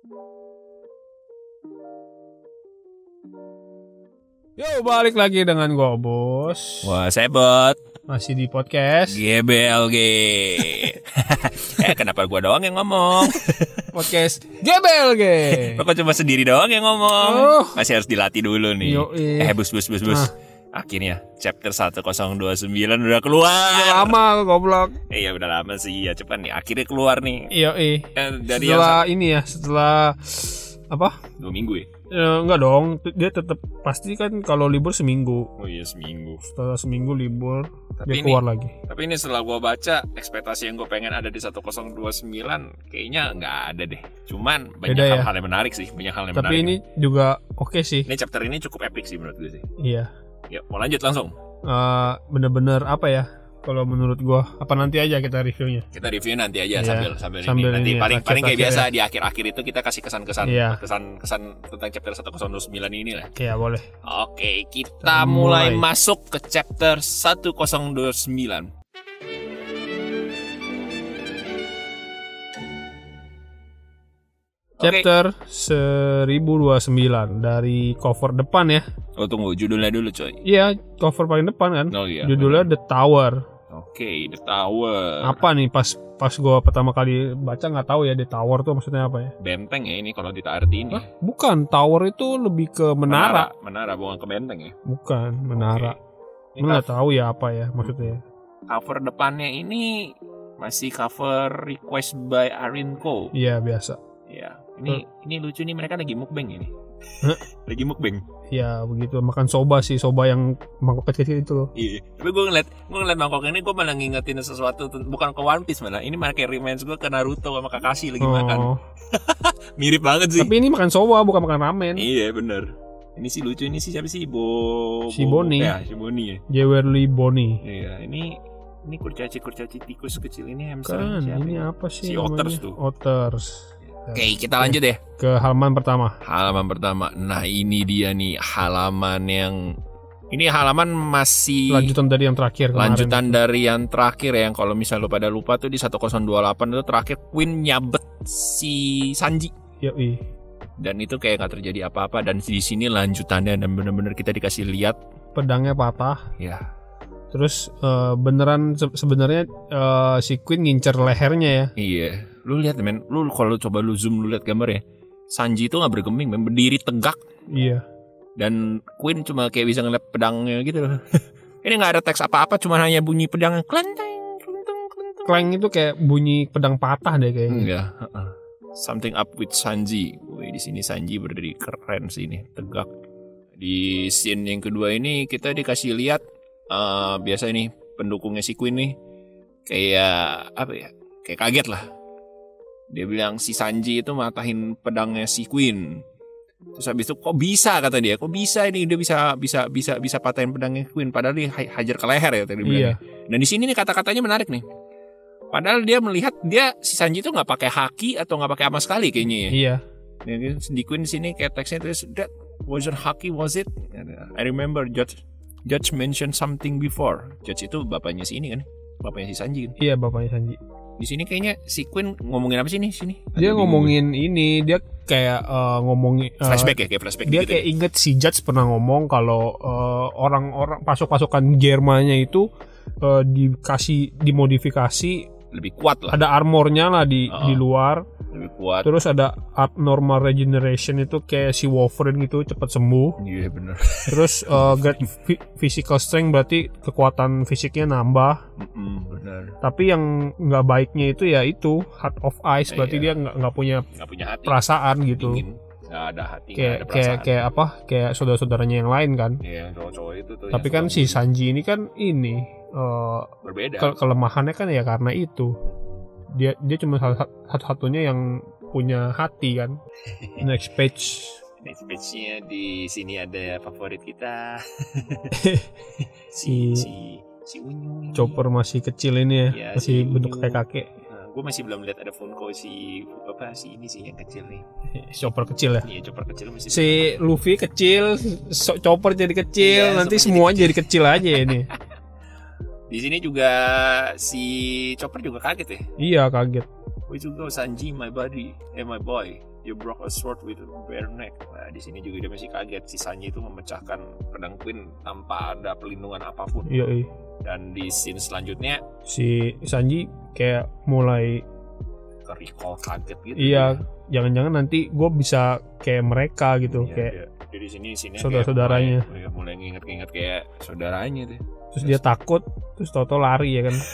Yo balik lagi dengan gue bos Wah, sebot. Masih di podcast GBLG. eh, kenapa gua doang yang ngomong? Podcast GBLG Lo kok cuma sendiri doang yang ngomong? Oh. Masih harus dilatih dulu nih. Yoi. Eh, bus bus bus bus. Ah. Akhirnya chapter 1029 udah keluar. Udah lama goblok Eh, ya udah lama sih ya, cepat nih. Akhirnya keluar nih. Iya eh. Eh, dari yang Setelah ini ya Setelah Apa dua minggu ya? Eh, Enggak dong Dia tetap Pasti kan kalau libur seminggu Oh iya seminggu. Setelah seminggu libur Tapi Dia ini- keluar lagi Tapi ini setelah gua baca ekspektasi yang gue pengen ada di 1029 kayaknya nggak ada deh. Cuman banyak Beda ya? hal-hal yang menarik sih, banyak hal yang Tapi menarik. ini juga oke sih ini chapter ini cukup epic sih menurut gue sih. Iya Ya, mau lanjut langsung. Eh, Bener-bener apa ya Kalau menurut gua Apa nanti aja kita reviewnya Kita review nanti aja Iya, sambil sambil, sambil ini. Nanti ini ya, paling paling kayak biasa di akhir-akhir itu kita kasih kesan-kesan Iya. kesan-kesan tentang chapter 1029 ini lah. Iya boleh Oke, kita Kita mulai mulai. masuk ke chapter 1029. Chapter 1029 Dari cover depan ya Oh tunggu, judulnya dulu coy. Iya cover paling depan kan Oh iya. Judulnya The Tower Oke, The Tower. Apa nih pas pas gua pertama kali baca nggak tahu ya The Tower tuh maksudnya apa ya Benteng ya ini kalau kita artiin ya. Bukan Tower itu lebih ke menara, Menara, bukan ke benteng ya. Bukan menara Lu nggak tahu ya apa ya maksudnya cover depannya ini masih cover request by Arinco. Iya biasa Ya, ini ini lucu nih mereka lagi mukbang ini. Lagi mukbang. Ya begitu makan soba sih soba yang mangkok kecil itu loh Iya. Tapi gue ngeliat gue ngeliat mangkok ini gue malah ngingetin sesuatu bukan ke One Piece malah. Ini malah kayak reminds gue ke Naruto sama Kakashi lagi makan. Oh, Mirip banget sih. Tapi ini makan soba bukan makan ramen Iya bener. Ini sih lucu ini sih siapa sih Bo Si Bo- Boni. Ya, si Boni ya. Jewerly Boni Iya, ini ini kurcaci kurcaci tikus kecil ini hamster Kan siapa ini ya? apa sih Si namanya? Otters tuh. Otters Oke, kita lanjut ya. Ke halaman pertama Halaman pertama. Nah, ini dia nih halaman yang ini halaman masih Lanjutan dari yang terakhir kemarin lanjutan dari yang terakhir ya. Yang kalau misal lu pada lupa tuh di 1028 itu terakhir Queen nyabet si Sanji. Yoi Dan itu kayak nggak terjadi apa-apa dan di sini lanjutannya dan bener-bener kita dikasih lihat Pedangnya patah ya. Terus eh, beneran se- sebenarnya eh, si Queen ngincer lehernya ya. Iya. Lu lihat men, lu kalau coba lu zoom lu lihat gambar ya. Sanji itu nggak bergeming, men. berdiri tegak Iya. dan Queen cuma kayak bisa ngeliat pedangnya gitu loh. Ini nggak ada teks apa-apa, cuma hanya bunyi pedang klenteng, klenteng, klenteng. Clang itu kayak bunyi pedang patah deh kayaknya. Enggak. heeh. Something up with Sanji. Wih, di sini Sanji berdiri keren sih ini, tegak. Di scene yang kedua ini kita dikasih lihat eh biasa nih pendukungnya si Queen nih kayak apa ya? Kayak kaget lah. Dia bilang si Sanji itu matahin pedangnya si Queen. Terus habis itu kok bisa kata dia, kok bisa ini dia bisa bisa bisa bisa patahin pedangnya Queen padahal dia ha- hajar ke leher ya tadi. Iya. Dan di sini nih kata-katanya menarik nih. Padahal dia melihat dia si Sanji itu nggak pakai haki atau nggak pakai apa sekali kayaknya ya. Iya. Ya, dia di Queen di sini kayak teksnya itu that wasn't haki was it? I remember Judge Judge mentioned something before. Judge itu bapaknya si ini kan, bapaknya si Sanji kan. Iya bapaknya Sanji. Di sini kayaknya si Queen ngomongin apa sih nih sini? Dia bingung ngomongin ini, dia kayak eh, ngomongin eh, flashback ya kayak flashback dia gitu. kayak inget si Judge pernah ngomong kalau eh, orang-orang pasok-pasokan Jermannya itu eh, dikasih dimodifikasi lebih kuat lah, ada armornya lah di Oh. di luar lebih kuat. terus ada abnormal regeneration itu kayak si Wolverine gitu cepat sembuh Iya bener. terus eh, get physical strength berarti kekuatan fisiknya nambah Mm-mm, bener. tapi yang nggak baiknya itu ya itu heart of ice berarti Iya. dia nggak nggak punya Nggak punya hati. perasaan gitu Dingin. Nggak ada hati. kayak ada kayak perasaan. kayak apa kayak saudara-saudaranya yang lain kan Iya cowok-cowok itu tuh. tapi kan si Sanji ini kan ini eh, berbeda. ke- kelemahannya kan ya karena itu dia dia cuma satu-satunya yang punya hati kan next page Next page-nya di sini ada favorit kita. si si si Unyu. Chopper masih kecil ini ya Iya, masih si bentuk kayak kakek Nah, gue masih belum lihat ada Funko si apa si ini sih yang kecil nih. Chopper kecil ya Iya Chopper kecil masih. si Luffy kecil so- Chopper jadi kecil Iya, nanti semua semua jadi kecil aja ini Di sini juga si Chopper juga kaget ya. iya kaget Where you go Sanji my buddy, eh my boy. You broke a sword with a bare neck. Nah, di sini juga dia masih kaget. Si Sanji itu memecahkan pedang Queen tanpa ada pelindungan apa pun. Iya, iya. Dan di scene selanjutnya Si Sanji kayak mulai ke recall kaget gitu. iya, jangan-jangan nanti gue bisa kayak mereka gitu, Iya, kayak dia, dia di sini sini saudara-saudaranya. mulai, mulai nginget-nginget kayak saudaranya tuh. terus dia takut, terus Toto lari ya kan.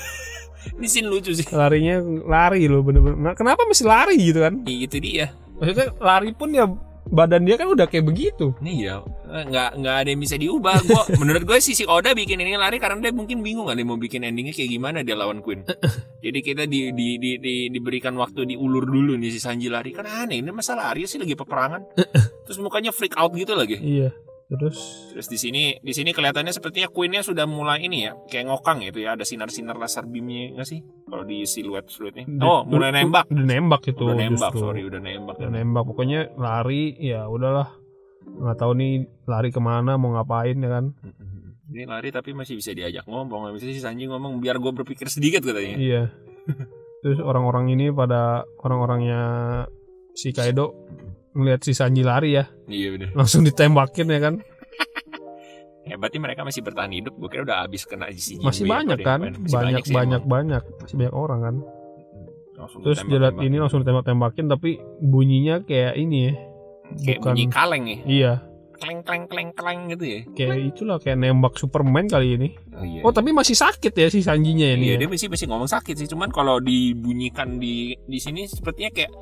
Ini scene lucu sih. Larinya lari loh bener-bener. Kenapa mesti lari gitu kan? Iya, itu dia. Maksudnya lari pun ya badan dia kan udah kayak begitu. Nih ya, nggak nggak ada yang bisa diubah. Gua menurut gue si si Oda bikin ini lari karena dia mungkin bingung dia mau bikin endingnya kayak gimana dia lawan Queen. Jadi kita di, di, di, di- diberikan waktu diulur dulu nih si Sanji lari kan aneh ini masa lari sih lagi peperangan. Terus mukanya freak out gitu lagi. Iya. Terus Terus di sini di sini kelihatannya sepertinya Queennya sudah mulai ini ya kayak ngokang gitu ya ada sinar-sinar laser beamnya nggak sih kalau di siluet siluetnya. Oh mulai nembak. Udah nembak itu. Udah nembak justru. sorry udah nembak. Udah nembak. Pokoknya lari ya udahlah. Nggak tahu nih lari ke mana mau ngapain ya kan. Ini lari tapi masih bisa diajak ngomong. Bisa si Sanji ngomong biar gue berpikir sedikit katanya. Iya. Terus orang-orang ini pada orang-orangnya si Kaido ngelihat si Sanji lari ya, Iya bener. langsung ditembakin ya kan. Hebatnya mereka masih bertahan hidup. Gue kira udah habis kena si Masih apa banyak deh. kan? Masih Banyak banyak emang. banyak. Masih banyak orang kan. Langsung Terus ditembak-tembak. ini langsung ditembak-tembakin tapi bunyinya kayak ini ya. kayak bukan- bunyi kaleng ya. Iya, Kleng kleng kleng kleng gitu ya. kayak itulah kayak nembak Superman kali ini. Oh iya. Oh, tapi masih sakit ya si Sanjinya ini. iya, ya? dia masih masih ngomong sakit sih. Cuman kalau dibunyikan di di sini sepertinya kayak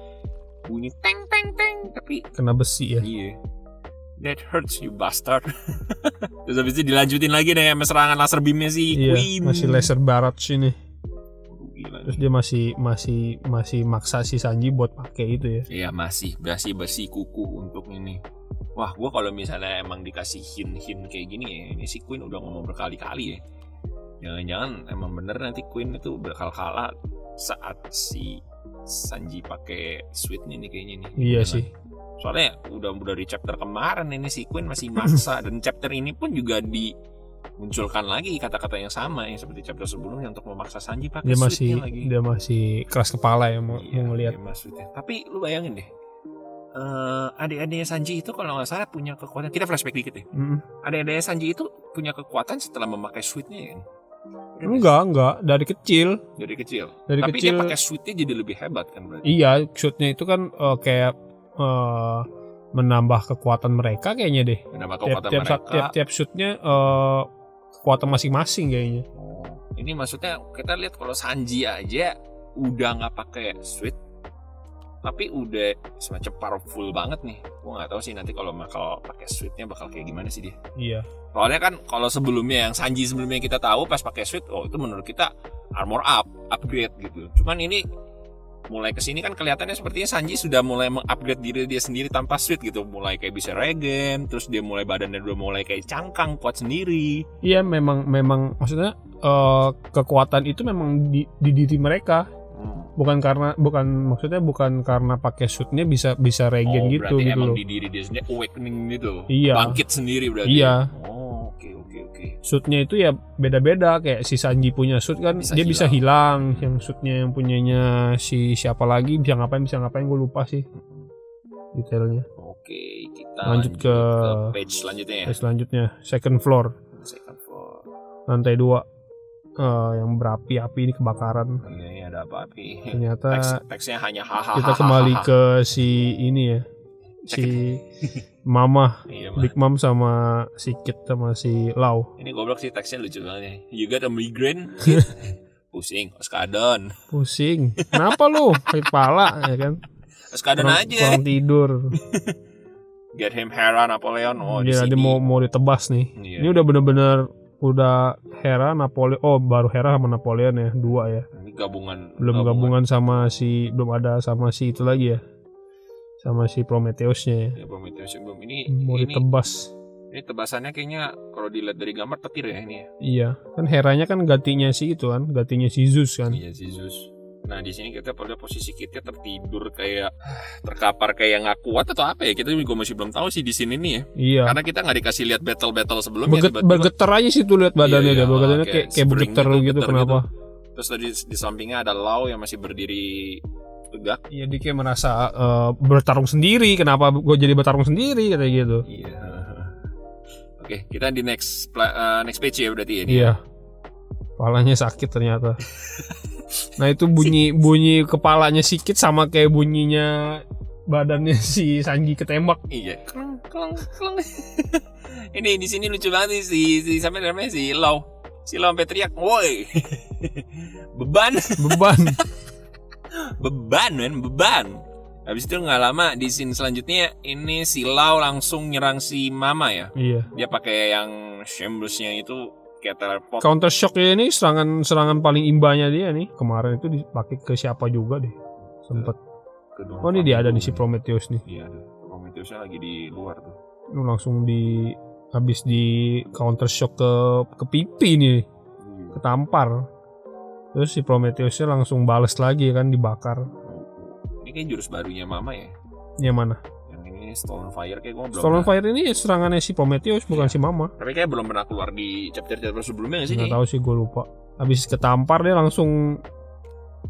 bunyi teng teng teng tapi Kena besi ya. iya. That hurts you bastard. Terus habis itu dilanjutin lagi deh sama serangan laser beamnya si Iya, Queen. masih laser barat sini. Gila Terus dia masih masih masih maksa si Sanji buat pakai itu ya. Iya masih masih bersih kuku untuk ini. Wah, gua kalau misalnya emang dikasih hint-hint kayak gini ya, ini si Queen udah ngomong berkali-kali ya. Jangan-jangan emang bener nanti Queen itu bakal kalah saat si Sanji pakai sweetnya nih kayaknya nih. Iya Jangan. sih. Soalnya udah udah di chapter kemarin ini si Queen masih maksa dan chapter ini pun juga dimunculkan lagi kata-kata yang sama yang seperti chapter sebelumnya untuk memaksa Sanji pakai Dia masih lagi. dia masih keras kepala ya mau, Iya, mau ngelihat. maksudnya. Tapi lu bayangin deh. eh adik-adiknya Sanji itu kalau nggak salah punya kekuatan. Kita flashback dikit deh. Mm. Adik-adiknya Sanji itu punya kekuatan setelah memakai sweetnya ya. Nggak Enggak, enggak. Dari kecil? Dari kecil. dari Tapi kecil. dia pakai sweetnya jadi lebih hebat kan berarti. Iya, shootnya itu kan eh, kayak eh, menambah kekuatan mereka kayaknya deh. Tiap kekuatan tiap mereka? tiap, tiap shootnya eh, kekuatan masing-masing kayaknya. Oh, ini maksudnya kita lihat kalau Sanji aja udah nggak pakai sweet tapi udah semacam powerful banget nih. Gua nggak tahu sih nanti kalau bakal pakai sweetnya bakal kayak gimana sih dia. Iya. Soalnya kan kalau sebelumnya yang Sanji sebelumnya kita tahu pas pakai suit, oh itu menurut kita armor up, upgrade gitu. Cuman ini mulai ke sini kan kelihatannya sepertinya Sanji sudah mulai mengupgrade diri dia sendiri tanpa suit gitu. Mulai kayak bisa regen, terus dia mulai badannya udah mulai kayak cangkang, kuat sendiri. Iya, memang memang maksudnya eh, kekuatan itu memang di, di diri mereka. Hmm. Bukan karena bukan maksudnya bukan karena pakai shootnya bisa bisa regen oh, gitu gitu emang loh. di diri dia sendiri awakening gitu. Iya. Bangkit sendiri berarti. Iya. Oh, oke oke oke. Shootnya itu ya beda-beda kayak si Sanji punya shoot kan Bisa dia bisa hilang. hilang yang shootnya yang punyanya si siapa lagi bisa ngapain bisa ngapain gue lupa sih detailnya Oke, kita Lanjut ke- page selanjutnya ya. Terus selanjutnya second floor Second floor. lantai dua eh, yang berapi-api ini kebakaran Iya, ini ada apa api? ternyata Teks, teksnya hanya hahaha. kita kembali ke si ini ya si Mama Iya. Big Mom sama si Kit sama si Lau Ini goblok sih teksnya lucu banget ya. You got a migraine? Pusing, oskadon. pusing kenapa lu sakit pala ya kan Oskadon kurang, aja. kurang tidur Get him Hera Napoleon. Oh, di dia, sini. dia mau mau ditebas nih Iya. ini udah bener-bener udah Hera Napoleon oh baru Hera sama Napoleon ya dua ya gabungan. belum gabungan. sama si belum ada sama si itu lagi ya? Sama si Prometheusnya ya? Ya, Prometheus belum. Ini mau ini, ditebas. Ini tebasannya kayaknya kalau dilihat dari gambar petir ya ini ya. iya kan Heranya kan gantinya si itu kan gantinya si Zeus kan? Iya, si Zeus. Nah di sini kita pada posisi kita tertidur kayak terkapar kayak nggak kuat atau apa ya? Kita juga masih belum tahu sih di sini nih ya. Iya. Karena kita nggak dikasih lihat battle battle sebelumnya tiba-tiba. bergetar aja sih tuh lihat badannya Iya, iya, badannya kayak kayak kayak bergetar gitu, gitu, kenapa terus tadi di sampingnya ada Lau yang masih berdiri tegak. Iya dia kayak merasa eh, bertarung sendiri. Kenapa gue jadi bertarung sendiri kayak gitu? Iya. Oke, kita di next eh, next page ya berarti ya. ini. Iya. Kepalanya sakit ternyata. nah itu bunyi bunyi kepalanya sikit sama kayak bunyinya badannya si Sanji ketembak. Iya. Kleng, kleng, kleng. ini di sini lucu banget nih si si sampai namanya si Lau. Si Lau sampai teriak, "Woi." beban, Beban. beban men, beban. Habis itu nggak lama di scene selanjutnya ini si Lau langsung nyerang si Mama ya. iya. Dia pakai yang Shamblesnya itu kayak teleport. Counter shock ini serangan serangan paling imbanya dia nih. Kemarin itu dipakai ke siapa juga deh. Sempet. Oh ini dia ada nih si Pro. Prometheus nih. Iya, ada. Prometheusnya lagi di luar tuh. Lu langsung di habis di counter shock ke ke pipi nih, ketampar. Terus si Prometheusnya langsung bales lagi kan dibakar. Ini kayak jurus barunya Mama ya. Yang mana? Yang ini Stolen Fire kayak gue belum. Stolen pernah- Fire ini serangannya si Prometheus bukan si Mama. Tapi kayak belum pernah keluar di chapter-chapter sebelumnya nggak sih? Nggak tahu sih gue lupa. Habis ketampar dia langsung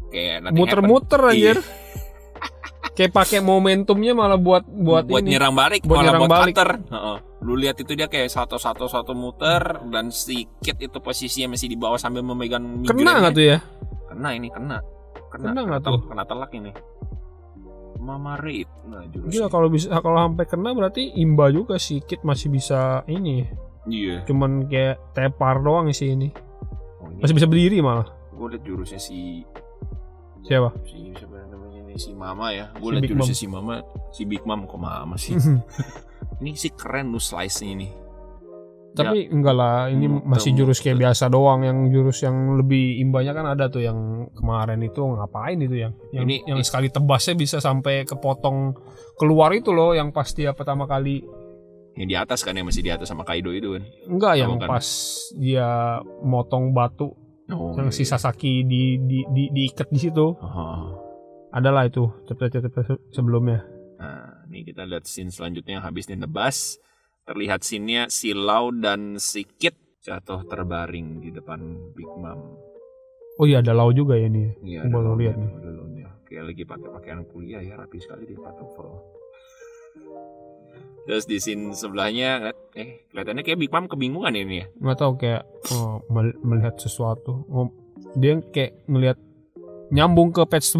kayak muter-muter happened. Iya. Kayak pakai momentumnya malah buat buat, buat, ini. nyerang balik, Buat malah nyerang buat balik. cutter. Heeh. Lu lihat itu dia kayak satu-satu satu muter dan si Kit itu posisinya masih di bawah sambil memegang Kena nggak tuh ya? Kena ini kena. Kena, Kena nggak tuh? Kena telak ini. Mama Raid. Nah. Gila kalau bisa kalau sampai kena berarti imba juga si Kit masih bisa ini. Iya. Cuman kayak tepar doang sih ini. Oh, ini Masih bisa berdiri malah. gue liat jurusnya si Siapa? si siapa namanya ini si Mama ya. Gue Si liat jurusnya si Mama, si Big Mom kok Mama sih. ini sih keren lu slice-nya ini. Tapi enggak lah, ini Hmm, masih jurus kayak biasa doang. Yang jurus yang lebih imbanya kan ada tuh yang kemarin itu ngapain itu yang yang, Ini- yang sekali tebasnya bisa sampai kepotong keluar itu loh yang pas dia pertama kali Yang di atas kan yang masih di atas sama Kaido itu kan. enggak yang bukan. pas dia motong batu Oh, yang si Sasaki di, di, di diikat di situ adalah itu chapter-chapter se- sebelumnya Nah, ini kita lihat scene selanjutnya yang habis ditebas. Terlihat scene-nya si Lau dan si Kit jatuh terbaring di depan Big Mom. oh iya ada lau juga ya ini Iya, baru Lau-nya lihat nih. ada Lau-nya. Kayak lagi pakai pakaian kuliah ya, rapi sekali di pantofel. Terus di scene sebelahnya, eh kelihatannya kayak Big Mom kebingungan ini ya. nggak tahu kayak oh, mel- melihat sesuatu oh, dia kayak ngelihat nyambung ke patch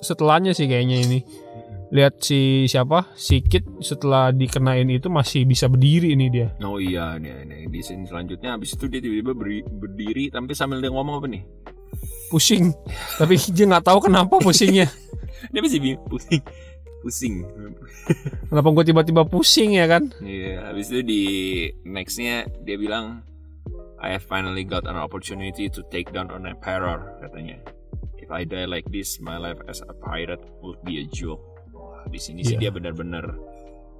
setelahnya sih kayaknya ini lihat si siapa si Kit setelah dikenain itu masih bisa berdiri ini dia Oh iya, nih, nih. di scene selanjutnya habis itu dia tiba-tiba berdiri tapi sambil dia ngomong apa nih? pusing tapi dia nggak tahu kenapa pusingnya Dia masih bingung, pusing. Pusing. kenapa gue tiba-tiba pusing ya kan Iya, habis itu di nextnya dia bilang I have finally got an opportunity to take down an emperor katanya. If I die like this, my life as a pirate would be a joke. Wah, di sini sih Iya. dia benar-benar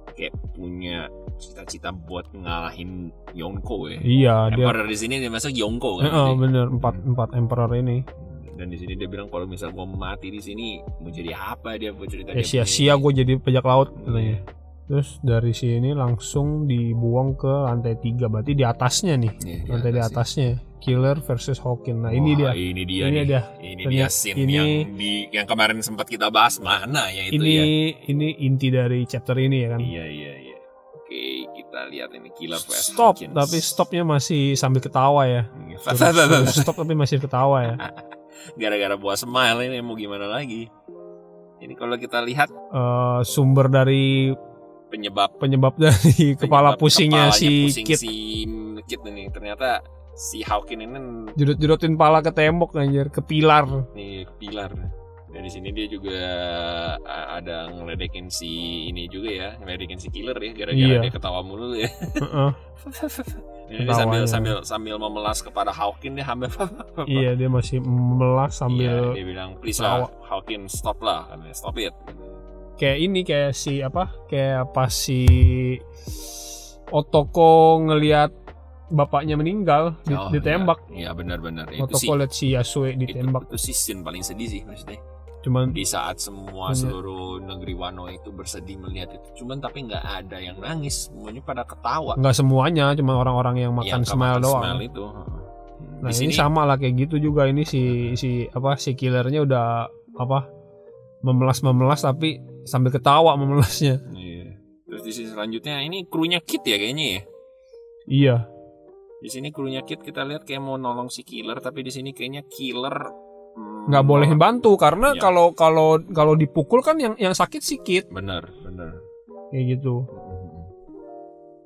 kayak punya cita-cita buat ngalahin Yonko ya. iya dia Emperor di sini dia masuk Yonko kan. Eh, oh, Jadi- bener empat empat emperor ini Dan di sini dia bilang kalau misal gua mati di sini mau jadi apa dia buat cerita ya dia sia-sia gue jadi pajak laut punya- katanya terus dari sini langsung dibuang ke lantai tiga berarti di atasnya nih Iya, di lantai di atas atasnya Killer versus Hawking nah ini Wah, dia Ini dia. Ini nih. dia. Ini Ternyata dia scene ini- yang di yang kemarin sempat kita bahas mana ya itu ini ya. ini inti dari chapter ini ya kan Iya iya iya. Oke kita lihat ini Killer vs stop Hawkins. tapi stopnya masih sambil ketawa ya. Terus stop tapi masih ketawa ya Gara-gara buat smile ini mau gimana lagi? Ini kalau kita lihat Eh, sumber dari penyebab penyebab dari kepala penyebab pusingnya kepalanya si Kit si Kit ini ternyata si Hawkin ini judut-judutin pala ke tembok anjir ke pilar. Nih pilar. Dan di sini dia juga ada ngeledekin si ini juga ya ngeledekin si killer ya gara-gara Iya. dia ketawa mulu ya. Heeh. Ini dia sambil sambil sambil memelas kepada Hawkin dia sambil iya dia masih melas Iya, sambil dia bilang please lah Hawkin stop lah. Stop it. Kayak ini kayak si apa kayak pas si Otoko ngelihat bapaknya meninggal di- Oh, ditembak. iya, iya benar-benar. Itu sih Otoko lihat si Yasue itu, ditembak. itu sih scene paling sedih sih maksudnya. Cuman di saat semua Iya. seluruh negeri Wano itu bersedih melihat itu. Cuman tapi nggak ada yang nangis semuanya pada ketawa. Nggak semuanya cuma orang-orang yang makan Yang smile makan doang. smile itu nah di ini sini sama lah kayak gitu juga. Ini si si apa si killernya udah apa memelas-memelas tapi sambil ketawa memelasnya. Iya. Terus di sini selanjutnya ini krunya Kit ya kayaknya ya. Iya. Di sini krunya Kit kita lihat kayak mau nolong si killer tapi di sini kayaknya killer hmm, nggak boleh bantu karena Iya. kalau kalau kalau dipukul kan yang yang sakit sikit Bener, bener. kayak gitu.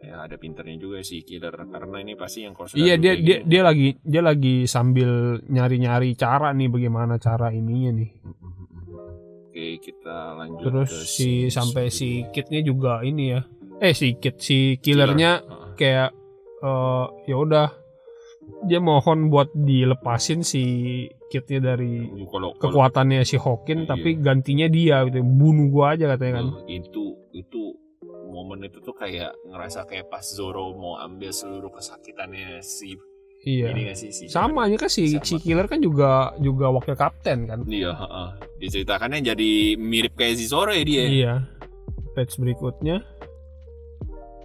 Ya ada pinternya juga si killer karena ini pasti yang kos Iya dia dia dia lagi dia lagi sambil nyari-nyari cara nih bagaimana cara ininya nih. Oke kita lanjut Terus si sampai si kitnya juga ini ya. Eh si kit si killernya Heeh. kayak eh ya udah dia mohon buat dilepasin si kitnya dari kekuatannya si Hawkin Iya. tapi gantinya dia gitu bunuh gua aja katanya kan. Eh, itu itu momen itu tuh kayak ngerasa kayak pas Zoro mau ambil seluruh kesakitannya si Iya. ini gak sih si Sama aja kan si, Sama. si killer kan juga juga wakil kapten kan. Iya, heeh. diceritakannya jadi mirip kayak si Zoro ya dia. Iya. Patch berikutnya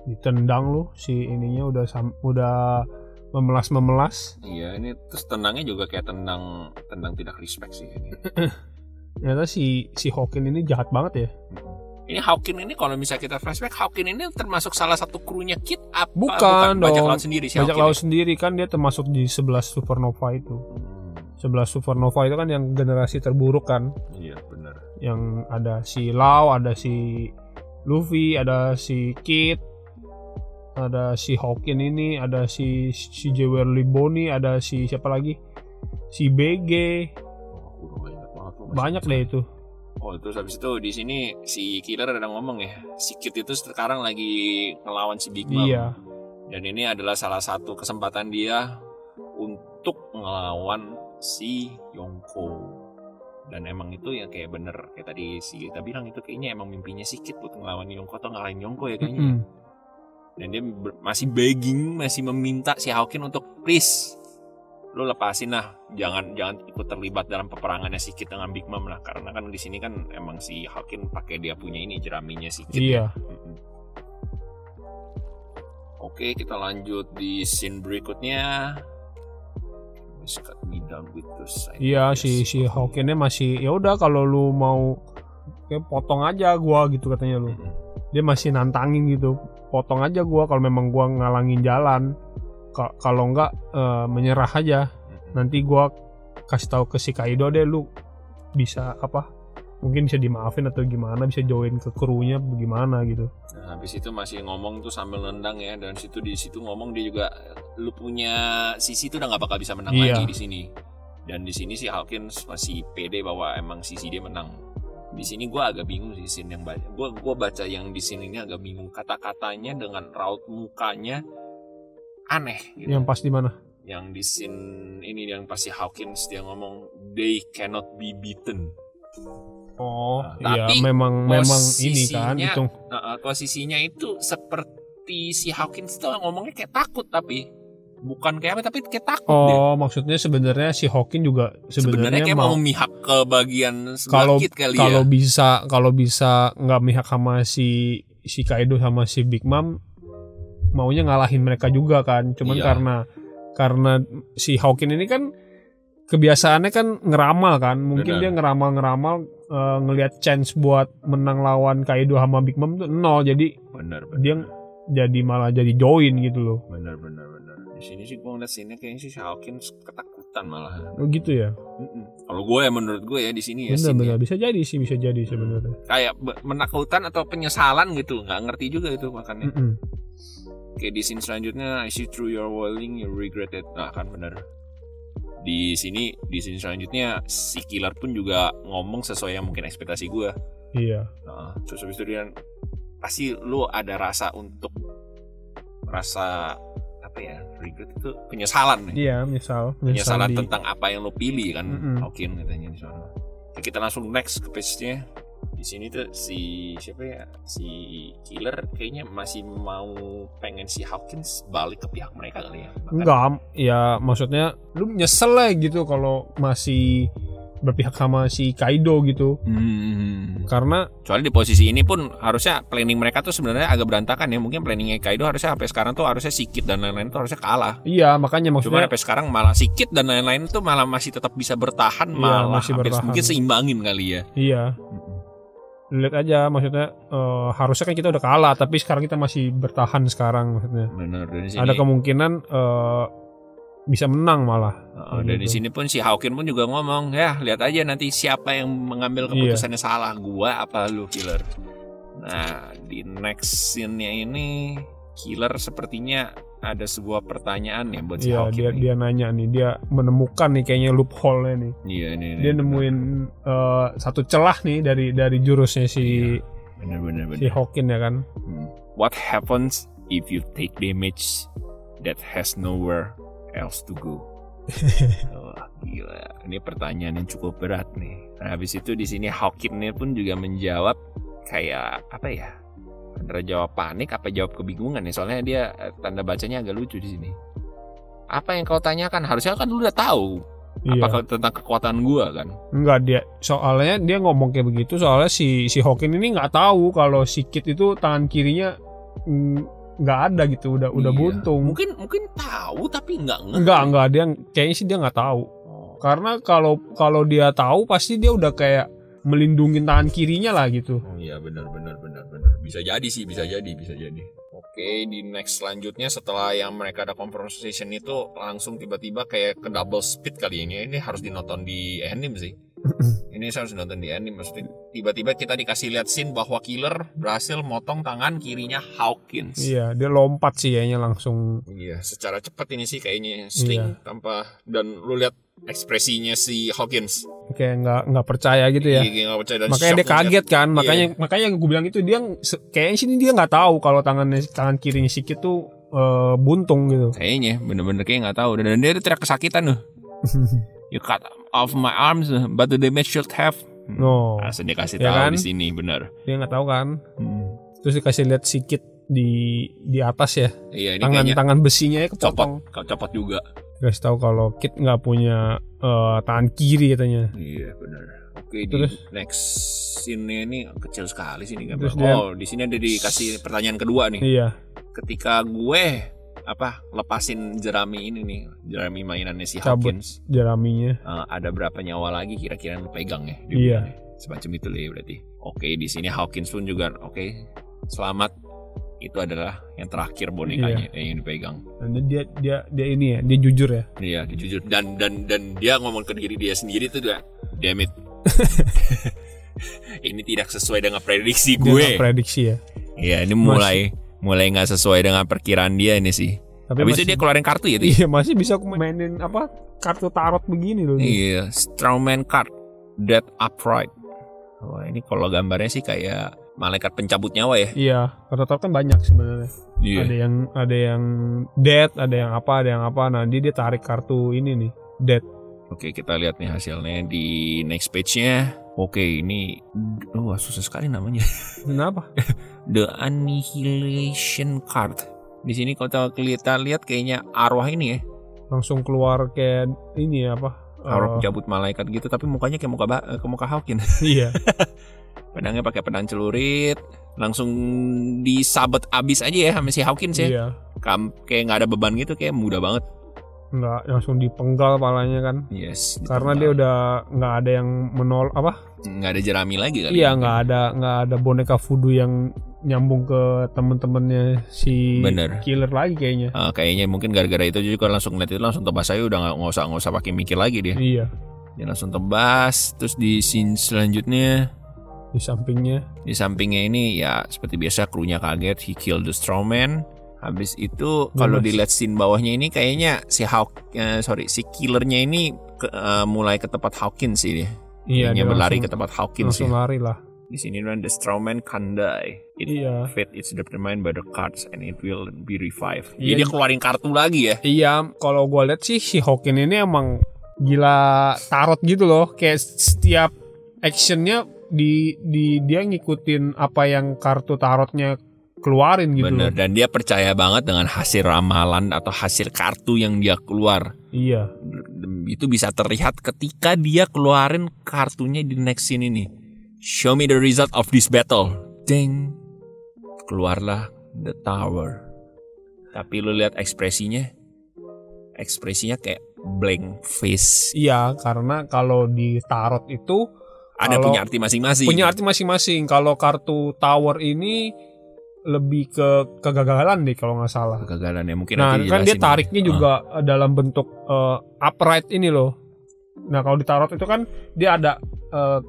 ditendang lu si ininya udah sam, udah memelas memelas. Iya, ini terus tenangnya juga kayak tendang tendang tidak respect sih ini. Ternyata si si Hawkin ini jahat banget ya. Ini Hawkin ini kalau misalnya kita flashback, Hawkin ini termasuk salah satu krunya Kit apa Bukan bajak dong. laut sendiri si Bajak Hawkin laut sendiri kan dia termasuk di 11 supernova itu. ini? 11 supernova itu kan yang generasi terburuk kan. Hmm, iya, benar. Yang ada si Lau, ada si Luffy, ada si Kid, ada si Hawkin ini, ada si si Jewelry Bonnie, ada si siapa lagi? Si BG. Oh, banget Banyak deh itu. Oh, terus habis itu di sini si Killer ada ngomong ya, si Kit itu sekarang lagi ngelawan si Big Mom. Iya. Dan ini adalah salah satu kesempatan dia untuk ngelawan si Yongko. Dan emang itu yang kayak bener kayak tadi si kita bilang itu kayaknya emang mimpinya si buat ngelawan Yongko atau ngalahin Yongko ya kayaknya. Mm-mm. Dan dia masih begging, masih meminta si Hawkin untuk please lu lepasin lah, jangan jangan ikut terlibat dalam peperangannya si Kit dengan Big Mom lah karena kan di sini kan emang si Hawkin pakai dia punya ini jeraminya si Kit. Iya. Oke, kita lanjut di scene berikutnya. Iya si si Hawkinnya masih ya udah kalau lu mau kayak potong aja gua gitu katanya lu. Dia masih nantangin gitu. Potong aja gua kalau memang gua ngalangin jalan. Ka- kalau enggak eh, menyerah aja. Nanti gua kasih tahu ke si Kaido deh lu bisa apa? Mungkin bisa dimaafin atau gimana bisa join ke krunya bagaimana gitu. Nah, habis itu masih ngomong tuh sambil nendang ya dan situ di situ ngomong dia juga lu punya sisi tuh udah nggak bakal bisa menang Iya. lagi di sini. Dan di sini si Hawkins masih pede bahwa emang sisi dia menang. Di sini gua agak bingung sih scene yang baca. Gua gua baca yang di sini ini agak bingung kata-katanya dengan raut mukanya aneh gitu. Yang pas di mana? Yang di scene ini yang pasti Hawkins dia ngomong they cannot be beaten. Oh, Nah, iya tapi memang memang ini kan itu. Nah, uh, posisinya itu seperti si Hawkins tuh ngomongnya kayak takut tapi bukan kayak apa tapi kayak takut dia. Oh, maksudnya sebenarnya si Hawkin juga Sebenarnya kayak mau mau memihak ke bagian kalau kali kalau ya. bisa kalau bisa nggak mihak sama si si Kaido sama si Big Mom maunya ngalahin mereka juga kan cuman Iya. karena karena si Hawkin ini kan kebiasaannya kan ngeramal kan mungkin Benar. dia ngeramal ngeramal eh, ngelihat chance buat menang lawan Kaido sama Big Mom tuh nol jadi Benar, dia benar. jadi malah jadi join gitu loh benar, benar. Di sini sih gua ngeliat sini kayaknya sih si Hawkins ketakutan malah. oh, gitu ya. Kalau gue ya menurut gue ya di sini ya bener bener bisa jadi sih bisa jadi sebenarnya. Kayak menakutan atau penyesalan gitu. Nggak ngerti juga itu makanya Mm-mm. Oke di scene selanjutnya I see through your wailing you regret it. Nah kan bener Di sini Di scene selanjutnya Si killer pun juga Ngomong sesuai yang mungkin ekspektasi gue iya. Nah, Terus habis itu dia Pasti lu ada rasa untuk Rasa Apa ya Regret itu penyesalan nih iya misal Penyesalan di- tentang apa yang lu pilih kan Mm-mm. Hawkin katanya di sana. Oke, Kita langsung next ke page-nya. Di sini tuh si siapa ya? Si killer kayaknya masih mau pengen si Hawkins balik ke pihak mereka kali ya. Bahkan- Enggak, ya maksudnya lu nyesel lah gitu kalau masih berpihak sama si Kaido gitu. Hmm. Karena soalnya di posisi ini pun harusnya planning mereka tuh sebenarnya agak berantakan ya mungkin planningnya Kaido harusnya sampai sekarang tuh harusnya sikit dan lain-lain tuh harusnya kalah iya makanya Cuma maksudnya sampai sekarang malah sikit dan lain-lain tuh malah masih tetap bisa bertahan Iya, malah masih hampir bertahan. mungkin seimbangin kali ya iya. Lihat aja maksudnya eh, harusnya kan kita udah kalah tapi sekarang kita masih bertahan sekarang maksudnya sini. ada kemungkinan eh, bisa menang malah Oh, dan di gitu. sini pun si Hawkin pun juga ngomong, ya lihat aja nanti siapa yang mengambil Iya. keputusannya salah, gua apa lu killer. Nah di next scene-nya ini killer sepertinya ada sebuah pertanyaan ya buat si Iya Hawkin. dia nih. dia nanya nih dia menemukan nih kayaknya loophole-nya nih Iya ini. dia nemuin eh, satu celah nih dari dari jurusnya si Bener bener bener. si Hawkin ya kan Hmm. What happens if you take damage that has nowhere else to go? Wah, gila. Ini pertanyaan yang cukup berat nih. Nah, habis itu di sini Hawkinnya pun juga menjawab kayak apa ya? Antara jawab panik apa jawab kebingungan ya? Soalnya dia eh, tanda bacanya agak lucu di sini. Apa yang kau tanyakan? Harusnya kan lu udah tahu iya apa tentang kekuatan gua kan? Enggak dia soalnya dia ngomong kayak begitu soalnya si si Hawkin ini nggak tahu kalau si Kit itu tangan kirinya mm, nggak ada gitu udah udah Iya. buntung Mungkin mungkin tahu tapi nggak ngerti. enggak enggak dia kayaknya sih dia nggak tahu Oh. karena kalau kalau dia tahu pasti dia udah kayak melindungi tangan kirinya lah gitu Oh iya benar benar benar benar. Bisa jadi sih, bisa jadi, bisa jadi. Oke, di next selanjutnya setelah yang mereka ada conversation itu langsung tiba-tiba kayak ke double speed kali ini. Ini harus dinonton di anime sih. ini saya harus nonton di anime maksudnya tiba-tiba kita dikasih lihat scene bahwa killer berhasil motong tangan kirinya Hawkins. iya dia lompat sih kayaknya langsung Iya, secara cepat ini sih kayaknya sling Iya. tanpa dan lu lihat ekspresinya si Hawkins. kayak nggak nggak percaya gitu ya Iya, nggak percaya dan makanya dia kaget kan Iya. makanya makanya gue bilang itu dia kayaknya sini dia nggak tahu kalau tangannya tangan kirinya si Kit tuh eh, buntung gitu Kayaknya bener-bener kayak nggak tahu dan dia teriak kesakitan tuh. You cut off my arms, but the damage should have. Hmm. no Langsung dikasih Ya tahu kan? di sini benar. dia nggak tahu kan Hmm. terus dikasih lihat si Kit di di atas ya Iya ini tangan tangan besinya ya copot, kepotong copot juga. kasih tahu kalau Kit nggak punya eh, tangan kiri katanya Iya benar. Oke Terus? di next scene ini kecil sekali sih ini gambar. Terus dia- Oh di sini ada dikasih pertanyaan kedua nih. iya Ketika gue apa lepasin jerami ini nih jerami mainannya si Cabut. Hawkins jeraminya eh, ada berapa nyawa lagi kira-kira yang pegang ya Iya. ya. semacam itu lah ya berarti oke di sini Hawkins pun juga oke selamat itu adalah yang terakhir bonekanya Iya. yang dipegang dan dia dia dia ini ya dia jujur ya Iya, dia jujur dan dan dan dia ngomong ke diri dia sendiri tuh dia, damn it. ini tidak sesuai dengan prediksi gue. prediksi ya Iya, ini mulai mulai nggak sesuai dengan perkiraan dia ini sih. tapi Habis itu masih, dia keluarin kartu ya, iya masih bisa mainin apa kartu tarot begini loh Iya, Strawman card, Dead Upright. Wah, ini kalau gambarnya sih kayak malaikat pencabut nyawa ya. iya kartu tarot kan banyak sebenarnya Iya. ada yang ada yang dead ada yang apa ada yang apa nah dia dia tarik kartu ini nih dead Oke, kita lihat nih hasilnya di next page-nya. Oke, ini oh susah sekali namanya. kenapa The Annihilation Card. Di sini kalau kita lihat kayaknya arwah ini ya, langsung keluar kayak ini ya, apa arwah eh, pencabut malaikat gitu, tapi mukanya kayak muka eh, ke muka Hawkin. iya Pedangnya pakai pedang celurit, langsung disabet abis aja ya sama si Hawkins ya. iya kayak nggak ada beban gitu, kayak mudah banget. Nggak langsung dipenggal palanya kan Yes. karena dia udah nggak ada yang menol apa nggak ada jerami lagi kali. iya ya. nggak ada nggak ada boneka voodoo yang nyambung ke temen-temennya si Bener. killer lagi kayaknya Ah, kayaknya mungkin gara-gara itu juga langsung ngeliat itu langsung tebas aja udah nggak nggak usah nggak usah pakai mikir lagi dia. iya Dia langsung tebas. Terus di scene selanjutnya di sampingnya Di sampingnya ini ya seperti biasa krunya kaget, he killed the strawman. Habis itu kalau Bebas. dilihat scene bawahnya ini kayaknya si Hawk eh, sorry si killernya ini ke- eh, mulai ke tempat Hawkins sih dia. iya dia berlari ke langsung, tempat Hawkins langsung ya. lari lah Di sini kan the strawman can die. It iya fate is determined by the cards and it will be revived. Iya. Jadi dia keluarin kartu lagi ya. iya kalau gue lihat sih si Hawkin ini emang gila tarot gitu loh kayak setiap actionnya di di dia ngikutin apa yang kartu tarotnya keluarin gitu Bener loh dan dia percaya banget dengan hasil ramalan atau hasil kartu yang dia keluar. iya itu bisa terlihat ketika dia keluarin kartunya di next scene ini. Show me the result of this battle. Ding. Keluarlah the tower. Tapi lu lihat ekspresinya. Ekspresinya kayak blank face. Iya, karena kalau di tarot itu Ada punya arti masing-masing. punya arti masing-masing. Kalau kartu tower ini lebih ke kegagalan deh kalau nggak salah. kegagalan ya mungkin Nah, kan dia tariknya Ah. juga dalam bentuk eh, upright ini loh. Nah, kalau di tarot itu kan dia ada eh,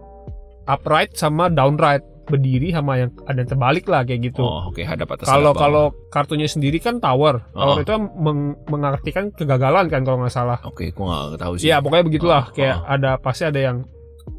upright sama downright, berdiri sama yang ada yang terbalik lah kayak gitu. Oh, oke, hadap atas. Kalau kalau kartunya sendiri kan tower. Tower Oh. itu meng- mengartikan kegagalan kan kalau nggak salah. Oke, gua nggak tahu sih. Iya, pokoknya begitulah. Oh, Kayak oh. ada pasti ada yang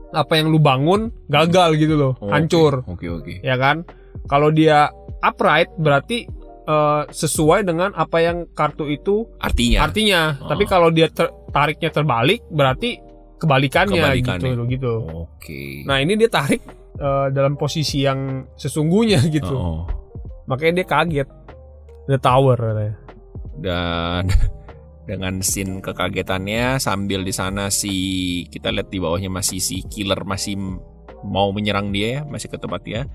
apa yang lu bangun gagal gitu loh, Oh, hancur, Oke, oke. ya kan? Kalau dia upright berarti eh, sesuai dengan apa yang kartu itu Artinya. artinya. Oh. Tapi kalau dia ter- tariknya terbalik berarti kebalikannya, Kebalikannya. gitu gitu. Oke. Nah, ini dia tarik eh, dalam posisi yang sesungguhnya gitu. Oh. Makanya dia kaget. The tower katanya. Dan dengan scene kekagetannya sambil di sana si kita lihat di bawahnya masih si killer masih mau menyerang dia ya, masih ke tempat dia.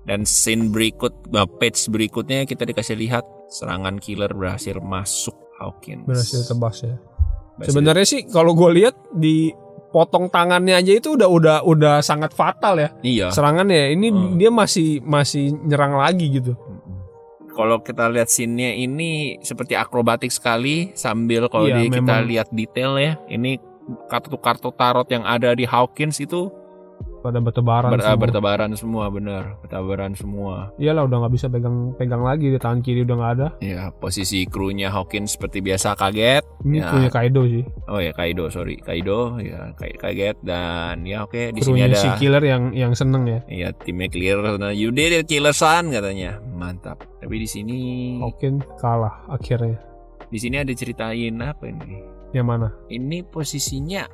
Dan scene berikut, nah, page berikutnya kita dikasih lihat serangan killer berhasil masuk Hawkins. Berhasil tebas ya. Berhasil- Sebenarnya sih kalau gue lihat di potong tangannya aja itu udah udah udah sangat fatal ya Iya. serangannya. Ini Hmm. dia masih masih nyerang lagi gitu. Kalau kita lihat scene-nya ini seperti akrobatik sekali sambil kalau Iya, di- kita lihat detail ya, ini kartu-kartu tarot yang ada di Hawkins itu Pada bertebaran ber- semua. bertebaran semua bener, bertebaran semua. Iyalah udah nggak bisa pegang pegang lagi di tangan kiri udah nggak ada. Ya, posisi krunya Hawkins seperti biasa kaget. Ini Ya. punya Kaido sih. Oh ya Kaido, sorry. Kaido ya kaget dan ya oke di sini ada si killer yang yang seneng ya. ya timnya clear nah, you did it killer son katanya. Mantap. Tapi di sini Hawkins kalah akhirnya. di sini ada ceritain apa ini? Yang mana? Ini posisinya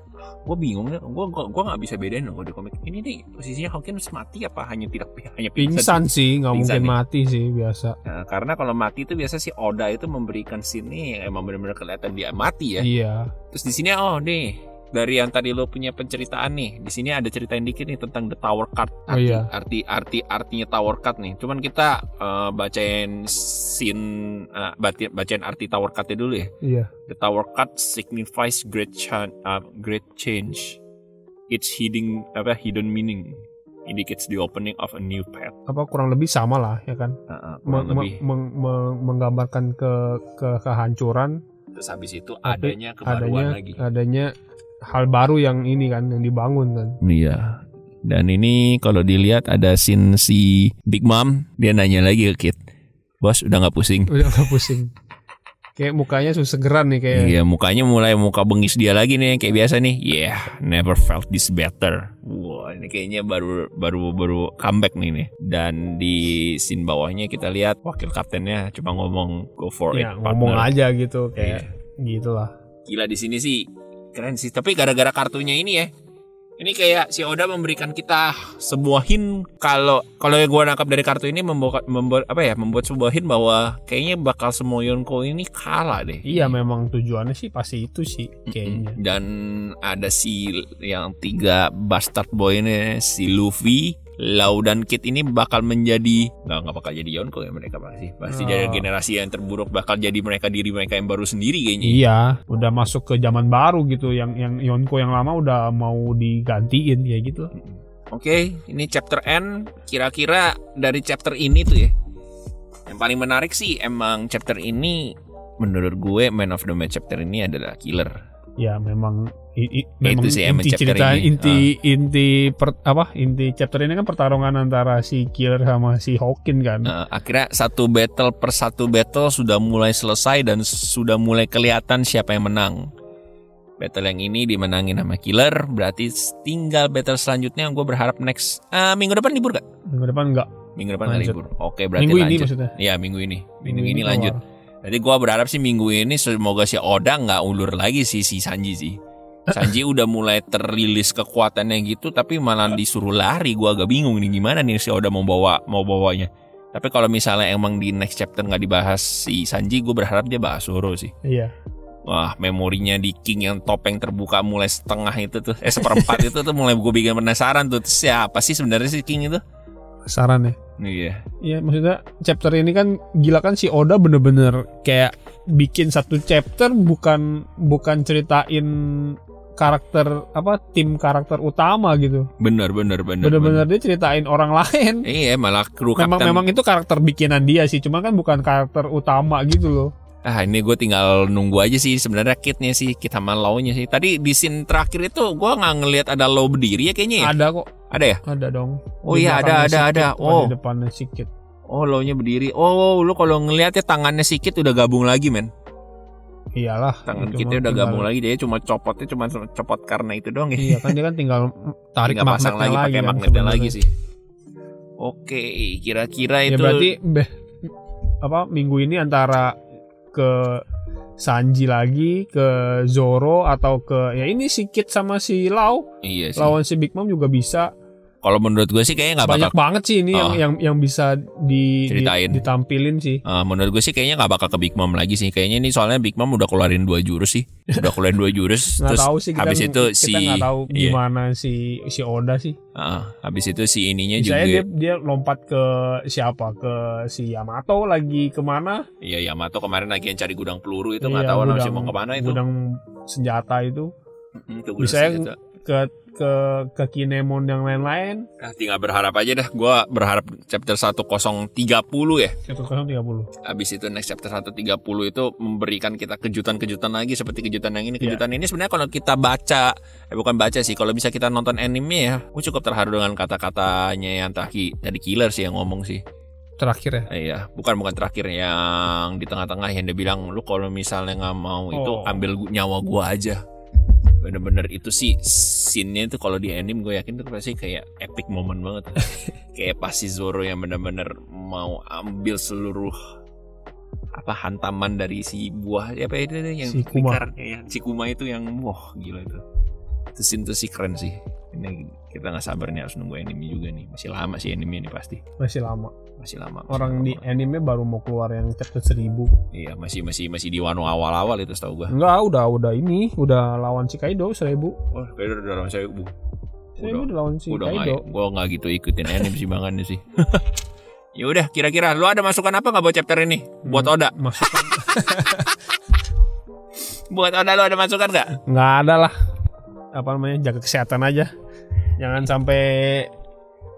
gue bingung ya, gue gua, gua nggak bisa bedain loh di komik ini nih posisinya Hawkins mati apa hanya tidak hanya Pingsan sih, nggak Pingsan mungkin ya? mati sih biasa. Nah, karena kalau mati itu biasa si Oda itu memberikan yang emang benar-benar kelihatan dia mati ya. Iya. Terus di sini oh nih dari yang tadi lo punya penceritaan nih, di sini ada ceritain dikit nih tentang the tower card. Oh, Arti, iya. arti arti artinya tower card nih. Cuman kita eh, bacain scene eh, baca- bacain arti tower cardnya dulu ya. Iya. The tower card signifies great chan- uh, great change. Its hidden apa hidden meaning indicates the opening of a new path. Apa kurang lebih sama lah ya kan? Uh, uh, kurang lebih. meng- meng- menggambarkan ke ke kehancuran Terus habis itu adanya kebaruan adanya lagi. adanya hal baru yang ini kan yang dibangun kan. Iya. Dan ini kalau dilihat ada scene si Big Mom, dia nanya lagi ke Kid. Bos udah nggak pusing? Udah gak pusing. Kayak mukanya susah segeran nih kayak. Iya mukanya mulai muka bengis dia lagi nih kayak biasa nih. Yeah, never felt this better. Wah ini kayaknya baru baru baru comeback nih nih. Dan di scene bawahnya kita lihat wakil kaptennya cuma ngomong go for Ya, it. ngomong partner." aja gitu kayak Iya. gitulah. Gila di sini sih keren sih. Tapi gara-gara kartunya ini ya. Ini kayak si Oda memberikan kita sebuah hint kalau kalau yang gue nangkap dari kartu ini membuat membuat apa ya membuat sebuah hint bahwa kayaknya bakal semua Yonko ini kalah deh. Iya memang tujuannya sih pasti itu sih kayaknya. Dan ada si yang tiga bastard boy ini si Luffy, Lau dan Kid ini bakal menjadi nggak nggak bakal jadi Yonko ya mereka pasti pasti Oh. jadi generasi yang terburuk bakal jadi mereka diri mereka yang baru sendiri kayaknya. Iya, udah masuk ke zaman baru gitu yang yang Yonko yang lama udah mau digantiin ya gitu. Oke, ini chapter N. Kira-kira dari chapter ini tuh ya. Yang paling menarik sih emang chapter ini menurut gue man of the match chapter ini adalah killer. Ya memang i, i- Ya, memang itu sih inti cerita ini. Ah. inti inti per- apa inti chapter ini kan pertarungan antara si Killer sama si Hawkin kan. Nah, akhirnya satu battle per satu battle sudah mulai selesai dan sudah mulai kelihatan siapa yang menang. Battle yang ini dimenangin sama killer, berarti tinggal battle selanjutnya gue berharap next eh, minggu depan libur gak? Minggu depan enggak. Minggu depan libur. Oke, berarti Minggu ini lanjut. maksudnya. Iya, minggu ini. Minggu, ini keluar. lanjut. Jadi gua berharap sih minggu ini semoga si Oda nggak ulur lagi sih si Sanji sih. Sanji udah mulai terilis kekuatannya gitu tapi malah disuruh lari. Gua agak bingung nih gimana nih si Oda mau bawa mau bawanya. Tapi kalau misalnya emang di next chapter nggak dibahas si Sanji, gue berharap dia bahas Zoro sih. Iya. Wah, memorinya di King yang topeng terbuka mulai setengah itu tuh, eh seperempat itu tuh mulai gue bikin penasaran tuh. Siapa sih sebenarnya si King itu? Saran ya. Iya. Iya maksudnya chapter ini kan gila kan si Oda bener-bener kayak bikin satu chapter bukan bukan ceritain karakter apa tim karakter utama gitu. Bener bener bener. Bener-bener dia ceritain orang lain. Iya malah kru Memang memang itu karakter bikinan dia sih, cuma kan bukan karakter utama gitu loh. Ah ini gue tinggal nunggu aja sih sebenarnya kitnya sih kit sama low-nya sih. Tadi di scene terakhir itu gue nggak ngelihat ada low berdiri ya kayaknya ya. Ada kok, Ada ya? ada dong. Oh Di iya, ada, ada, ada. Oh. di depannya si Kit. Oh low-nya berdiri. Oh lu kalau ngelihatnya tangannya si Kit udah gabung lagi men. Iyalah. Tangan kitnya udah tinggal- gabung lagi dia cuma copotnya cuma copot karena itu doang ya. Iya kan dia kan tinggal tarik Tinggal pasang lagi magnetnya pakai kan magnetnya lagi sih. Oke, kira-kira Ya itu berarti beh, apa minggu ini antara ke Sanji lagi ke Zoro atau ke ya ini si Kit sama si Lau iya sih. lawan si Big Mom juga bisa Kalau menurut gue sih kayaknya nggak bakal banyak banget sih ini yang Oh. yang yang bisa di, di- ditampilin sih Eh, menurut gue sih kayaknya nggak bakal ke Big Mom lagi sih. Kayaknya ini soalnya Big Mom udah keluarin dua jurus sih. Udah keluarin dua jurus. terus tahu sih kita habis itu kita si nggak tahu iya. gimana si si Oda sih Ah, habis itu si ininya juga. misalnya dia dia lompat ke siapa ke si Yamato lagi ke mana Iya Yamato kemarin lagi yang cari gudang peluru itu nggak Iya, tahu masih mau ke mana itu. gudang senjata itu itu gudang senjata. Ke ke ke Kinemon yang lain-lain Ah, tinggal berharap aja dah. Gua berharap chapter 1030 ya. tiga puluh Habis itu next chapter 130 itu memberikan kita kejutan-kejutan lagi seperti kejutan yang ini. Iya. Kejutan ini sebenarnya kalau kita baca, eh bukan baca sih, kalau bisa kita nonton anime ya, gue cukup terharu dengan kata-katanya yang tadi tadi killer sih yang ngomong sih. terakhir ya iya, bukan bukan terakhir yang di tengah-tengah yang dia bilang lu kalau misalnya nggak mau itu Oh. ambil gu- nyawa gua aja. Bener-bener itu sih scene-nya itu kalau di anime gue yakin tuh pasti kayak epic moment banget. kayak pasti Zoro yang bener-bener mau ambil seluruh apa hantaman dari si buah apa itu tuh yang Si Kuma. ya. si Kuma itu yang wah gila itu. Itu scene tuh sih keren sih. Ini kita nggak sabar nih harus nunggu anime juga nih. Masih lama sih anime ini pasti. masih lama Masih lama. masih orang lama di anime baru mau keluar yang chapter 1000 Iya masih masih masih di Wano awal-awal itu setahu gua. enggak udah udah ini udah lawan si Kaido 1000 Wah kayaknya udah lawan saya bu. 1000 Udah, udah lawan si udah Kaido gua nggak gitu ikutin anime sih bangannya sih. ya udah kira-kira lu ada masukan apa nggak buat chapter ini? Buat Oda, masukan buat Oda lu ada masukan nggak? nggak ada lah apa namanya jaga kesehatan aja jangan sampai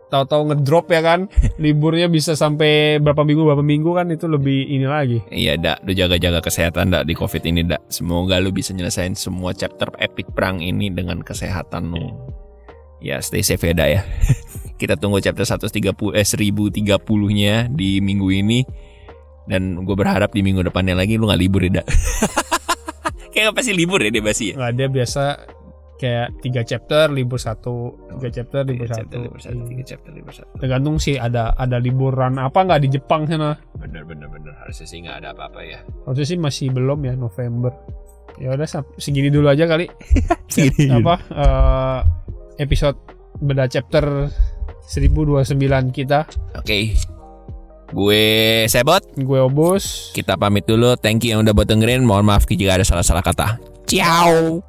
tahu-tahu ngedrop ya kan liburnya bisa sampai berapa minggu berapa minggu kan itu lebih ini lagi Iya dak, lu jaga-jaga kesehatan dak di covid ini dak. Semoga lu bisa nyelesain semua chapter epic perang ini dengan kesehatan lu. Ya stay safe ya dak ya. Kita tunggu chapter 130 eh 1030 nya di minggu ini. Dan gue berharap di minggu depannya lagi lu nggak libur ya dak. Kayak pasti libur ya dia basi ya. nggak dia biasa kayak tiga chapter libur satu tiga chapter libur Tiga satu, libur satu, Iya. tiga chapter libur satu. tergantung sih ada ada liburan apa nggak di Jepang sana Bener bener bener harusnya sih nggak ada apa-apa ya. harusnya sih masih belum ya November ya udah segini dulu aja kali Segini apa eh, episode beda chapter 1029 kita Oke. Gue Sebot. gue obus Kita pamit dulu. Thank you yang udah buat dengerin. Mohon maaf jika ada salah-salah kata. Ciao.